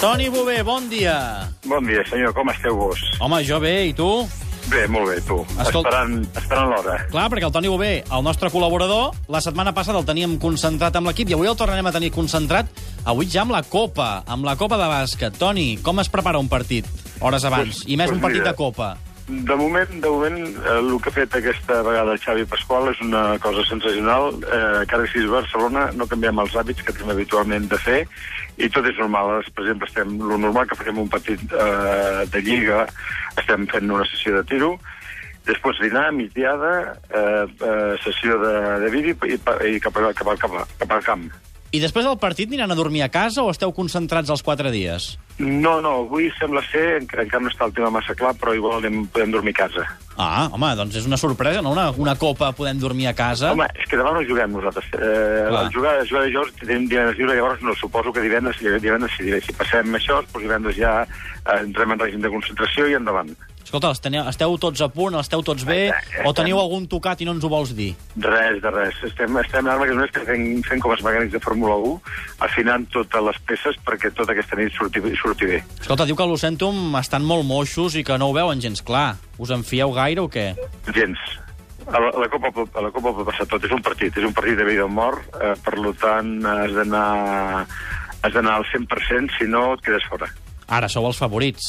Toni Bové, bon dia. Bon dia, senyor. Com esteu vos? Home, jo bé, i tu? Bé, molt bé, tu. Escolta- Esperant, esperant l'hora. Clar, perquè el Toni Bové, el nostre col·laborador, la setmana passada el teníem concentrat amb l'equip i avui el tornarem a tenir concentrat, avui ja amb la Copa, amb la Copa de bàsquet. Toni, com es prepara un partit hores abans? Pues- I més pues un partit mira, de Copa. De moment, de moment, eh, el que ha fet aquesta vegada Xavi Pasqual és una cosa sensacional. Eh, cada que sigui Barcelona no canviem els hàbits que tenim habitualment de fer i tot és normal. Ara, Per exemple, estem, lo normal que farem un partit eh, de lliga, estem fent una sessió de tiro, després dinar, migdiada, eh, eh, sessió de, de vídeo i, i cap, a, cap, a, cap, a, cap al camp. I després del partit aniran a dormir a casa o esteu concentrats els quatre dies? No, no, avui sembla ser, encara, encara no està el tema massa clar, però igual anem, podem dormir a casa. Ah, home, doncs és una sorpresa, no? Una, una Copa podem dormir a casa. Home, és que demà no juguem nosaltres. Eh, Clar. el jugar, jugar dijous tenim divendres lliure, llavors no, suposo que divendres, divendres si, si passem això, doncs divendres ja eh, entrem en règim de concentració i endavant. Escolta, esteu, esteu tots a punt, esteu tots bé, o teniu algun tocat i no ens ho vols dir? Res de res. Estem, estem ara que només fent, fent com els mecànics de Fórmula 1, afinant totes les peces perquè tota aquesta nit surti, surti bé. Escolta, diu que a l'Ocentum estan molt moixos i que no ho veuen gens clar. Us en fieu gaire o què? Gens. A la, a la, Copa, a la Copa pot passar tot. És un partit, és un partit de vida o mort, eh, per tant has d'anar has d'anar al 100%, si no et quedes fora. Ara sou els favorits.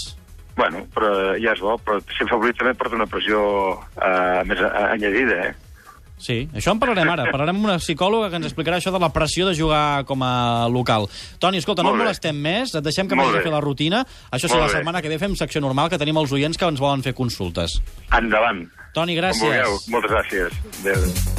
Bueno, però ja és bo, però ser favorit també porta una pressió eh, més añadida, eh? Sí, això en parlarem ara. Parlarem amb una psicòloga que ens explicarà això de la pressió de jugar com a local. Toni, escolta, no Molt et bé. molestem més, et deixem que Molt vagis a fer la rutina. Això sí, Molt la bé. setmana que ve fem secció normal, que tenim els oients que ens volen fer consultes. Endavant. Toni, Com vulgueu. gràcies. Moltes gràcies. Adéu.